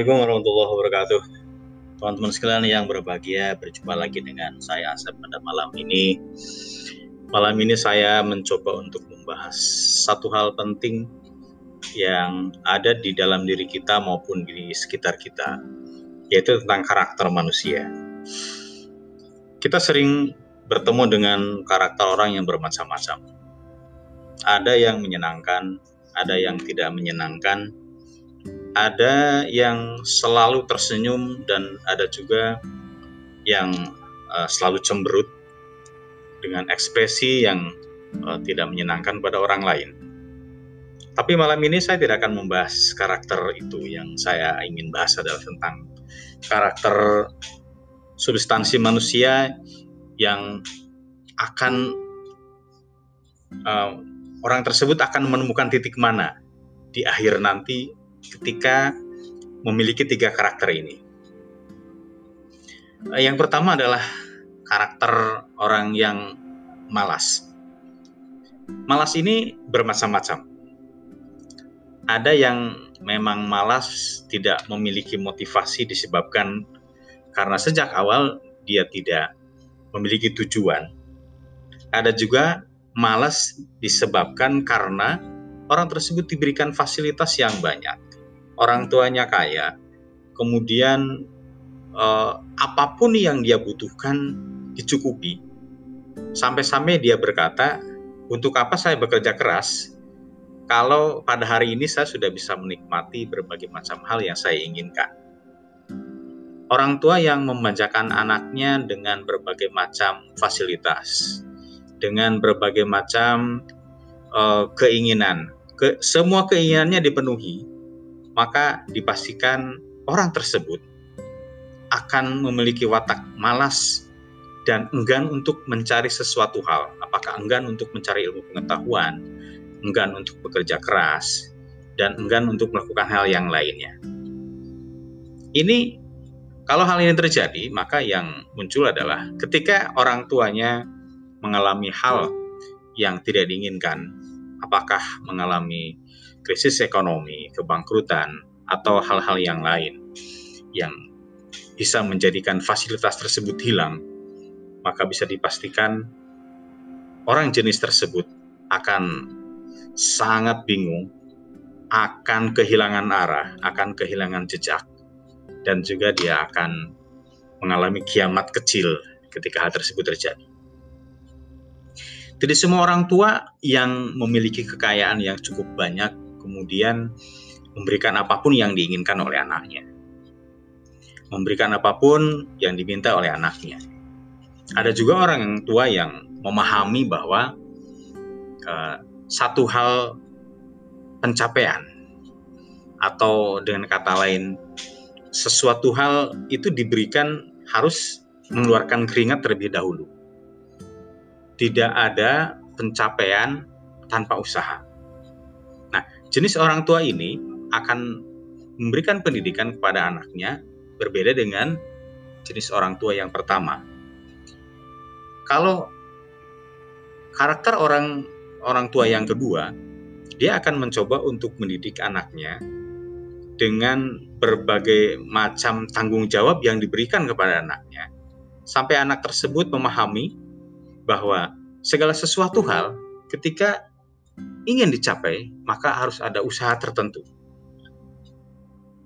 Assalamualaikum warahmatullahi wabarakatuh. Teman-teman sekalian yang berbahagia, berjumpa lagi dengan saya Asep pada malam ini. Malam ini saya mencoba untuk membahas satu hal penting yang ada di dalam diri kita maupun di sekitar kita, yaitu tentang karakter manusia. Kita sering bertemu dengan karakter orang yang bermacam-macam. Ada yang menyenangkan, ada yang tidak menyenangkan, ada yang selalu tersenyum dan ada juga yang uh, selalu cemberut dengan ekspresi yang uh, tidak menyenangkan pada orang lain. Tapi malam ini saya tidak akan membahas karakter itu. Yang saya ingin bahas adalah tentang karakter substansi manusia yang akan uh, orang tersebut akan menemukan titik mana di akhir nanti ketika memiliki tiga karakter ini. Eh, yang pertama adalah karakter orang yang malas. Malas ini bermacam-macam. Ada yang memang malas tidak memiliki motivasi disebabkan karena sejak awal dia tidak memiliki tujuan. Ada juga malas disebabkan karena orang tersebut diberikan fasilitas yang banyak orang tuanya kaya, kemudian eh, apa pun yang dia butuhkan dicukupi. Sampai-sampai dia berkata, untuk apa saya bekerja keras kalau pada hari ini saya sudah bisa menikmati berbagai macam hal yang saya inginkan. Orang tua yang memanjakan anaknya dengan berbagai macam fasilitas, dengan berbagai macam uh, keinginan, ke, semua keinginannya dipenuhi, maka dipastikan orang tersebut akan memiliki watak malas dan enggan untuk mencari sesuatu hal. Apakah enggan untuk mencari ilmu pengetahuan, enggan untuk bekerja keras, dan enggan untuk melakukan hal yang lainnya. Ini kalau hal ini terjadi, maka yang muncul adalah ketika orang tuanya mengalami hal yang tidak diinginkan, apakah mengalami krisis ekonomi, kebangkrutan, atau hal-hal yang lain yang bisa menjadikan fasilitas tersebut hilang, maka bisa dipastikan orang jenis tersebut akan sangat bingung, akan kehilangan arah, akan kehilangan jejak, dan juga dia akan mengalami kiamat kecil ketika hal tersebut terjadi. Tidak semua orang tua yang memiliki kekayaan yang cukup banyak kemudian memberikan apa pun yang diinginkan oleh anaknya. Memberikan apa pun yang diminta oleh anaknya. Ada juga orang yang tua yang memahami bahwa uh, satu hal pencapaian atau dengan kata lain sesuatu hal itu diberikan harus mengeluarkan keringat terlebih dahulu. Tidak ada pencapaian tanpa usaha. Jenis orang tua ini akan memberikan pendidikan kepada anaknya berbeda dengan jenis orang tua yang pertama. Kalau karakter orang orang tua yang kedua, dia akan mencoba untuk mendidik anaknya dengan berbagai macam tanggung jawab yang diberikan kepada anaknya, sampai anak tersebut memahami bahwa segala sesuatu hal ketika ingin dicapai, maka harus ada usaha tertentu.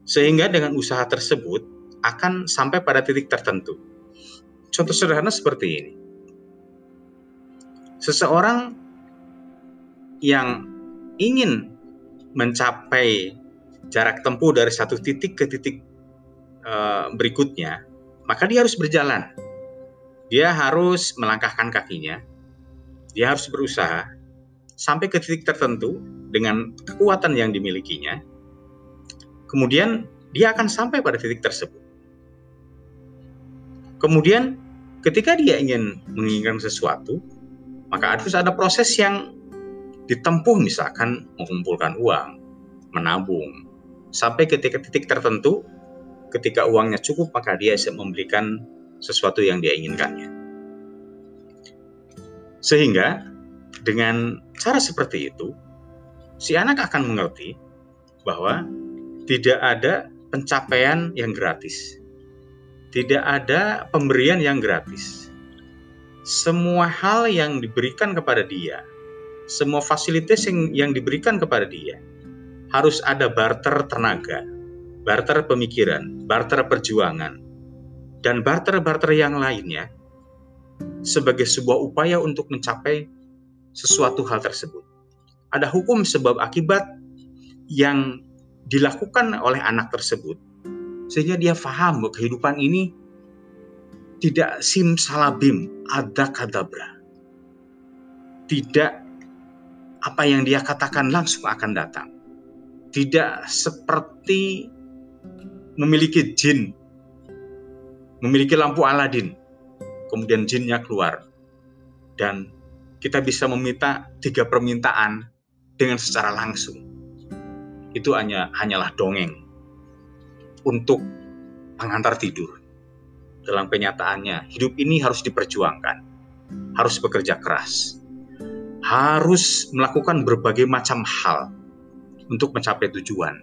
Sehingga dengan usaha tersebut akan sampai pada titik tertentu. Contoh sederhana seperti ini. Seseorang yang ingin mencapai jarak tempuh dari satu titik ke titik uh, berikutnya, maka dia harus berjalan. Dia harus melangkahkan kakinya, dia harus berusaha, sampai ke titik tertentu dengan kekuatan yang dimilikinya, kemudian dia akan sampai pada titik tersebut. Kemudian ketika dia ingin menginginkan sesuatu, maka harus ada proses yang ditempuh misalkan mengumpulkan uang, menabung, sampai ke titik-titik tertentu ketika uangnya cukup maka dia bisa membelikan sesuatu yang dia inginkannya. Sehingga dengan cara seperti itu, si anak akan mengerti bahwa tidak ada pencapaian yang gratis. Tidak ada pemberian yang gratis. Semua hal yang diberikan kepada dia, semua fasilitas yang, yang diberikan kepada dia, harus ada barter tenaga, barter pemikiran, barter perjuangan, dan barter-barter yang lainnya sebagai sebuah upaya untuk mencapai sesuatu hal tersebut. Ada hukum sebab akibat yang dilakukan oleh anak tersebut sehingga dia paham bahwa kehidupan ini tidak simsalabim, ada kadabra. Tidak apa yang dia katakan langsung akan datang. Tidak seperti memiliki jin, memiliki lampu Aladin, kemudian jinnya keluar. Dan kita bisa meminta tiga permintaan dengan secara langsung. Itu hanya hanyalah dongeng untuk pengantar tidur. Dalam kenyataannya, hidup ini harus diperjuangkan, harus bekerja keras, harus melakukan berbagai macam hal untuk mencapai tujuan.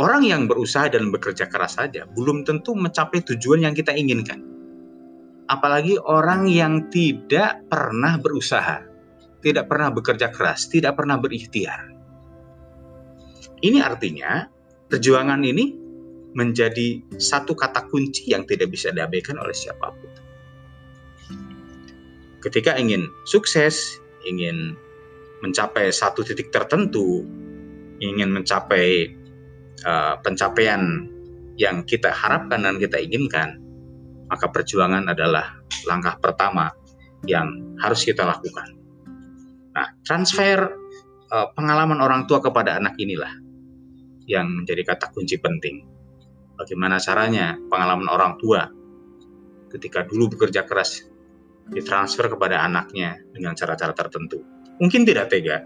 Orang yang berusaha dan bekerja keras saja belum tentu mencapai tujuan yang kita inginkan. Apalagi orang yang tidak pernah berusaha, tidak pernah bekerja keras, tidak pernah berikhtiar. Ini artinya perjuangan ini menjadi satu kata kunci yang tidak bisa diabaikan oleh siapa pun. Ketika ingin sukses, ingin mencapai satu titik tertentu, ingin mencapai uh, pencapaian yang kita harapkan dan kita inginkan, maka perjuangan adalah langkah pertama yang harus kita lakukan. Nah, transfer uh, pengalaman orang tua kepada anak inilah yang menjadi kata kunci penting bagaimana caranya pengalaman orang tua ketika dulu bekerja keras ditransfer kepada anaknya dengan cara-cara tertentu. Mungkin tidak tega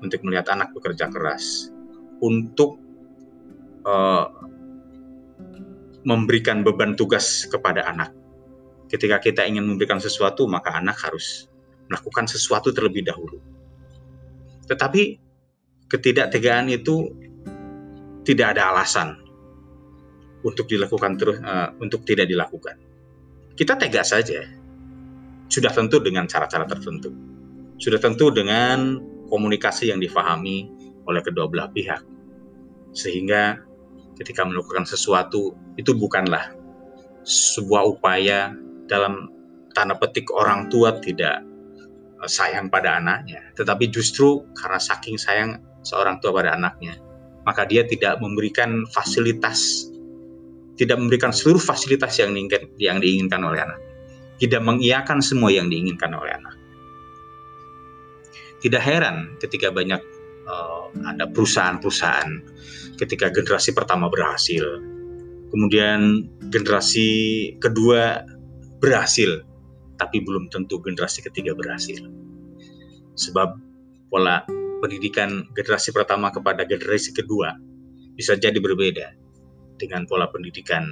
untuk melihat anak bekerja keras, untuk uh, memberikan beban tugas kepada anak. Ketika kita ingin memberikan sesuatu, maka anak harus melakukan sesuatu terlebih dahulu. Tetapi ketidaktegaan itu tidak ada alasan untuk dilakukan terus uh, untuk tidak dilakukan. Kita tegas saja. Sudah tentu dengan cara-cara tertentu. Sudah tentu dengan komunikasi yang difahami oleh kedua belah pihak. Sehingga ketika melakukan sesuatu itu bukanlah sebuah upaya dalam tanda petik orang tua tidak sayang pada anaknya, tetapi justru karena saking sayang seorang tua pada anaknya, maka dia tidak memberikan fasilitas tidak memberikan seluruh fasilitas yang diinginkan, yang diinginkan oleh anak, tidak mengiakan semua yang diinginkan oleh anak. Tidak heran ketika banyak uh, ada perusahaan-perusahaan ketika generasi pertama berhasil, kemudian generasi kedua berhasil, tapi belum tentu generasi ketiga berhasil. Sebab pola pendidikan generasi pertama kepada generasi kedua bisa jadi berbeda dengan pola pendidikan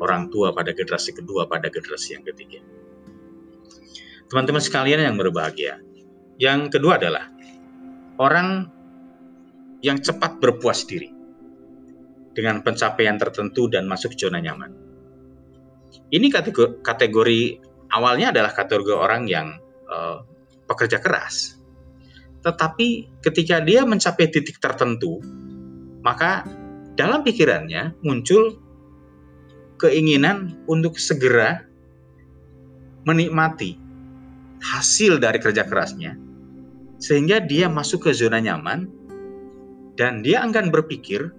orang tua pada generasi kedua pada generasi yang ketiga. Teman-teman sekalian yang berbahagia. Yang kedua adalah orang yang cepat berpuas diri dengan pencapaian tertentu dan masuk zona nyaman. Ini kategori, awalnya adalah kategori orang yang uh, pekerja keras. Tetapi ketika dia mencapai titik tertentu, maka dalam pikirannya muncul keinginan untuk segera menikmati hasil dari kerja kerasnya, sehingga dia masuk ke zona nyaman dan dia akan berpikir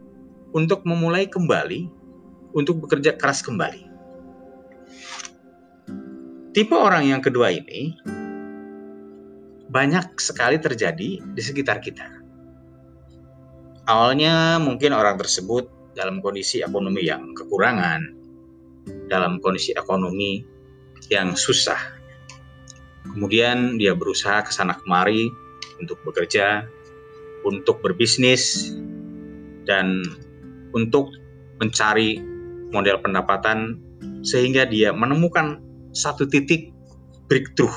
untuk memulai kembali, untuk bekerja keras kembali. Tipe orang yang kedua ini banyak sekali terjadi di sekitar kita. Awalnya mungkin orang tersebut dalam kondisi ekonomi yang kekurangan, dalam kondisi ekonomi yang susah. Kemudian dia berusaha ke sana kemari untuk bekerja, untuk berbisnis, dan untuk mencari model pendapatan sehingga dia menemukan satu titik breakthrough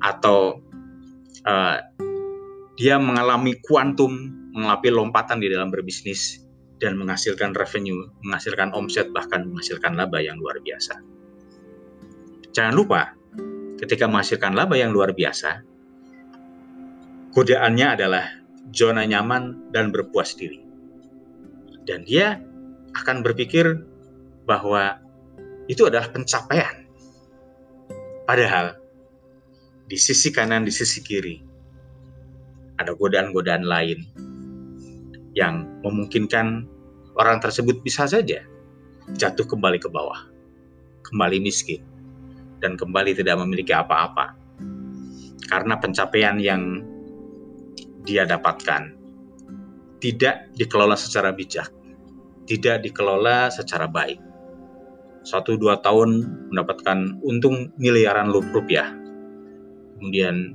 atau uh, dia mengalami kuantum, mengalami lompatan di dalam berbisnis dan menghasilkan revenue, menghasilkan omset, bahkan menghasilkan laba yang luar biasa. Jangan lupa, ketika menghasilkan laba yang luar biasa, godaannya adalah zona nyaman dan berpuas diri. Dan dia akan berpikir bahwa itu adalah pencapaian. Padahal di sisi kanan, di sisi kiri, ada godaan-godaan lain yang memungkinkan orang tersebut bisa saja jatuh kembali ke bawah, kembali miskin, dan kembali tidak memiliki apa-apa. Karena pencapaian yang dia dapatkan tidak dikelola secara bijak, tidak dikelola secara baik. Satu dua tahun mendapatkan untung miliaran rupiah, kemudian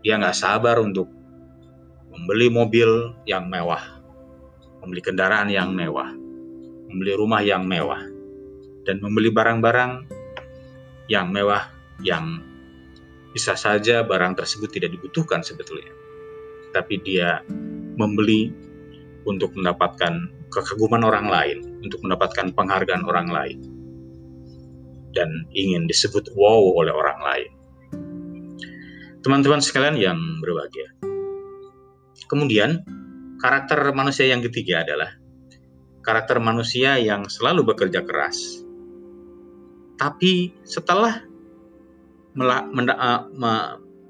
dia nggak sabar untuk membeli mobil yang mewah, membeli kendaraan yang mewah, membeli rumah yang mewah, dan membeli barang-barang yang mewah yang bisa saja barang tersebut tidak dibutuhkan sebetulnya. Tapi dia membeli untuk mendapatkan kekaguman orang lain, untuk mendapatkan penghargaan orang lain, dan ingin disebut wow oleh orang lain. Teman-teman sekalian yang berbahagia. Kemudian, Karakter manusia yang ketiga adalah karakter manusia yang selalu bekerja keras. Tapi setelah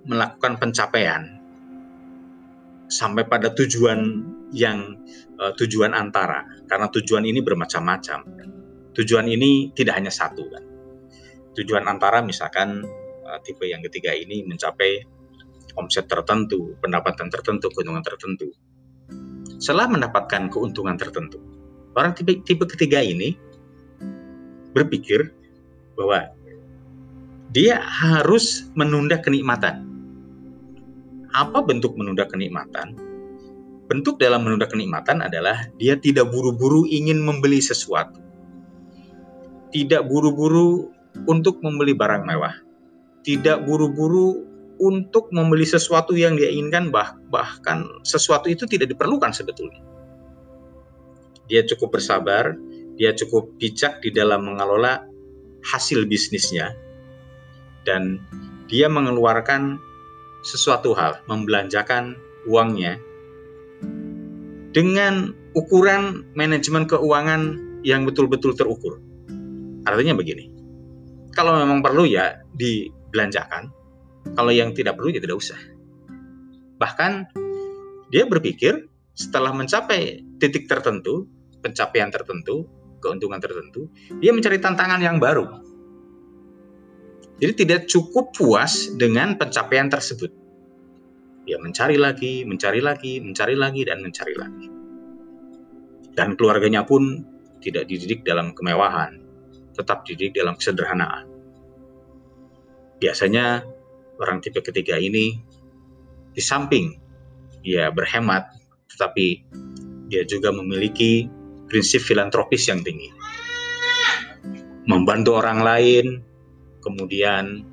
melakukan pencapaian sampai pada tujuan yang uh, tujuan antara karena tujuan ini bermacam-macam. Tujuan ini tidak hanya satu kan. Tujuan antara misalkan uh, tipe yang ketiga ini mencapai omset tertentu, pendapatan tertentu, keuntungan tertentu setelah mendapatkan keuntungan tertentu. Orang tipe, tipe ketiga ini berpikir bahwa dia harus menunda kenikmatan. Apa bentuk menunda kenikmatan? Bentuk dalam menunda kenikmatan adalah dia tidak buru-buru ingin membeli sesuatu. Tidak buru-buru untuk membeli barang mewah. Tidak buru-buru untuk membeli sesuatu yang dia inginkan bah bahkan sesuatu itu tidak diperlukan sebetulnya. Dia cukup bersabar, dia cukup bijak di dalam mengelola hasil bisnisnya dan dia mengeluarkan sesuatu hal, membelanjakan uangnya dengan ukuran manajemen keuangan yang betul-betul terukur. Artinya begini, kalau memang perlu ya dibelanjakan, kalau yang tidak perlu ya tidak usah. Bahkan dia berpikir setelah mencapai titik tertentu, pencapaian tertentu, keuntungan tertentu, dia mencari tantangan yang baru. Jadi tidak cukup puas dengan pencapaian tersebut. Dia mencari lagi, mencari lagi, mencari lagi, dan mencari lagi. Dan keluarganya pun tidak dididik dalam kemewahan, tetap dididik dalam kesederhanaan. Biasanya orang tipe ketiga ini di samping dia berhemat, tetapi dia juga memiliki prinsip filantropis yang tinggi. Membantu orang lain, kemudian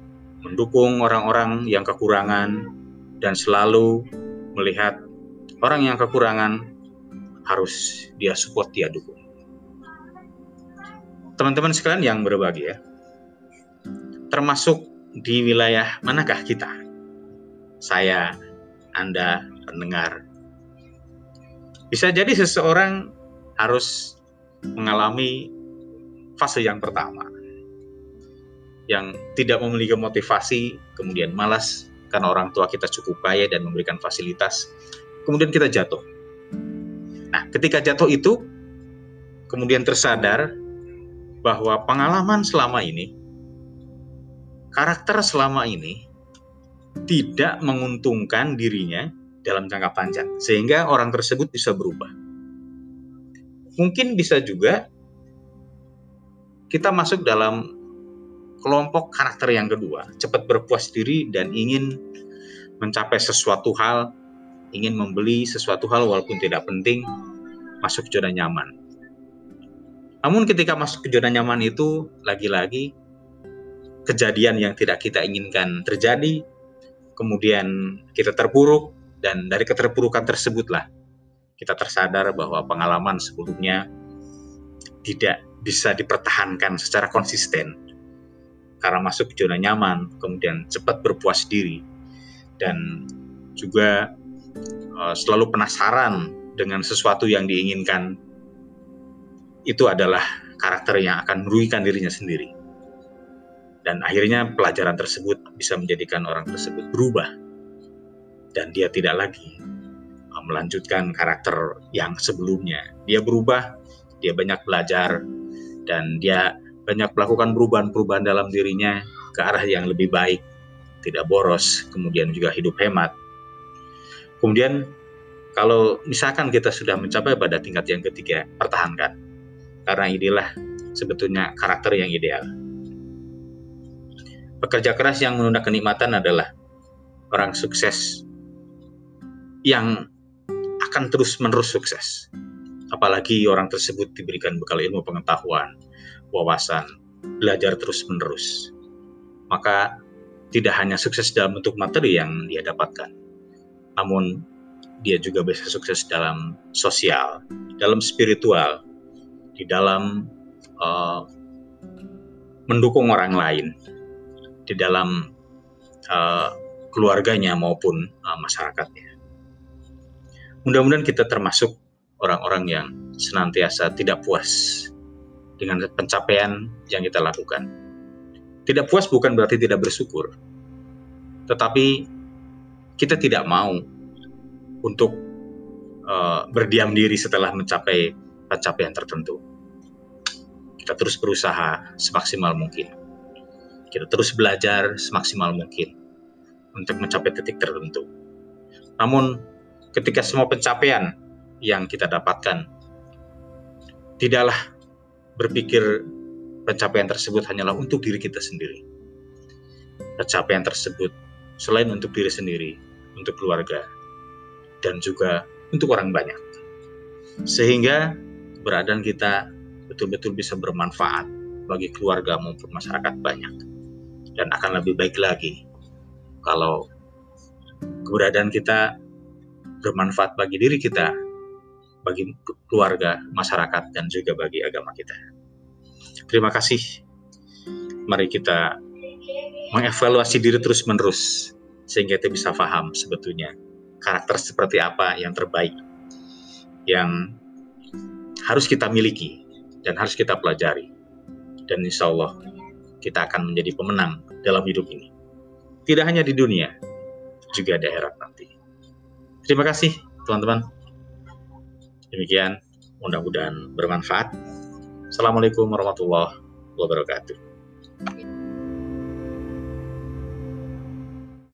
mendukung orang-orang yang kekurangan, dan selalu melihat orang yang kekurangan harus dia support, dia dukung. Teman-teman sekalian yang berbahagia, termasuk di wilayah manakah kita? Saya, Anda, pendengar. Bisa jadi seseorang harus mengalami fase yang pertama. Yang tidak memiliki motivasi, kemudian malas karena orang tua kita cukup kaya dan memberikan fasilitas. Kemudian kita jatuh. Nah, ketika jatuh itu, kemudian tersadar bahwa pengalaman selama ini karakter selama ini tidak menguntungkan dirinya dalam jangka panjang, sehingga orang tersebut bisa berubah. Mungkin bisa juga kita masuk dalam kelompok karakter yang kedua, cepat berpuas diri dan ingin mencapai sesuatu hal, ingin membeli sesuatu hal walaupun tidak penting, masuk zona nyaman. Namun ketika masuk ke zona nyaman itu, lagi-lagi kejadian yang tidak kita inginkan terjadi, kemudian kita terpuruk, dan dari keterpurukan tersebutlah kita tersadar bahwa pengalaman sebelumnya tidak bisa dipertahankan secara konsisten karena masuk zona nyaman, kemudian cepat berpuas diri, dan juga uh, selalu penasaran dengan sesuatu yang diinginkan. Itu adalah karakter yang akan merugikan dirinya sendiri. Dan akhirnya pelajaran tersebut bisa menjadikan orang tersebut berubah. Dan dia tidak lagi melanjutkan karakter yang sebelumnya. Dia berubah, dia banyak belajar, dan dia banyak melakukan perubahan-perubahan dalam dirinya ke arah yang lebih baik, tidak boros, kemudian juga hidup hemat. Kemudian kalau misalkan kita sudah mencapai pada tingkat yang ketiga, pertahankan. Karena inilah sebetulnya karakter yang ideal. Pekerja keras yang menunda kenikmatan adalah orang sukses yang akan terus-menerus sukses. Apalagi orang tersebut diberikan bekal ilmu pengetahuan, wawasan, belajar terus-menerus. Maka tidak hanya sukses dalam bentuk materi yang dia dapatkan, namun dia juga bisa sukses dalam sosial, dalam spiritual, di dalam uh, mendukung orang lain, di dalam uh, keluarganya maupun uh, masyarakatnya. Mudah-mudahan kita termasuk orang-orang yang senantiasa tidak puas dengan pencapaian yang kita lakukan. Tidak puas bukan berarti tidak bersyukur, tetapi kita tidak mau untuk uh, berdiam diri setelah mencapai pencapaian tertentu. Kita terus berusaha semaksimal mungkin. Kita terus belajar semaksimal mungkin untuk mencapai titik tertentu. Namun, ketika semua pencapaian yang kita dapatkan tidaklah berpikir pencapaian tersebut hanyalah untuk diri kita sendiri. Pencapaian tersebut selain untuk diri sendiri, untuk keluarga, dan juga untuk orang banyak. Sehingga keberadaan kita betul-betul bisa bermanfaat bagi keluarga maupun masyarakat banyak. Dan akan lebih baik lagi kalau keberadaan kita bermanfaat bagi diri kita bagi keluarga, masyarakat, dan juga bagi agama kita. Terima kasih. Mari kita mengevaluasi diri terus-menerus sehingga kita bisa paham sebetulnya karakter seperti apa yang terbaik yang harus kita miliki dan harus kita pelajari. Dan insya Allah kita akan menjadi pemenang dalam hidup ini. Tidak hanya di dunia, juga di akhirat nanti. Terima kasih teman-teman. Demikian, mudah-mudahan bermanfaat. Assalamualaikum warahmatullahi wabarakatuh.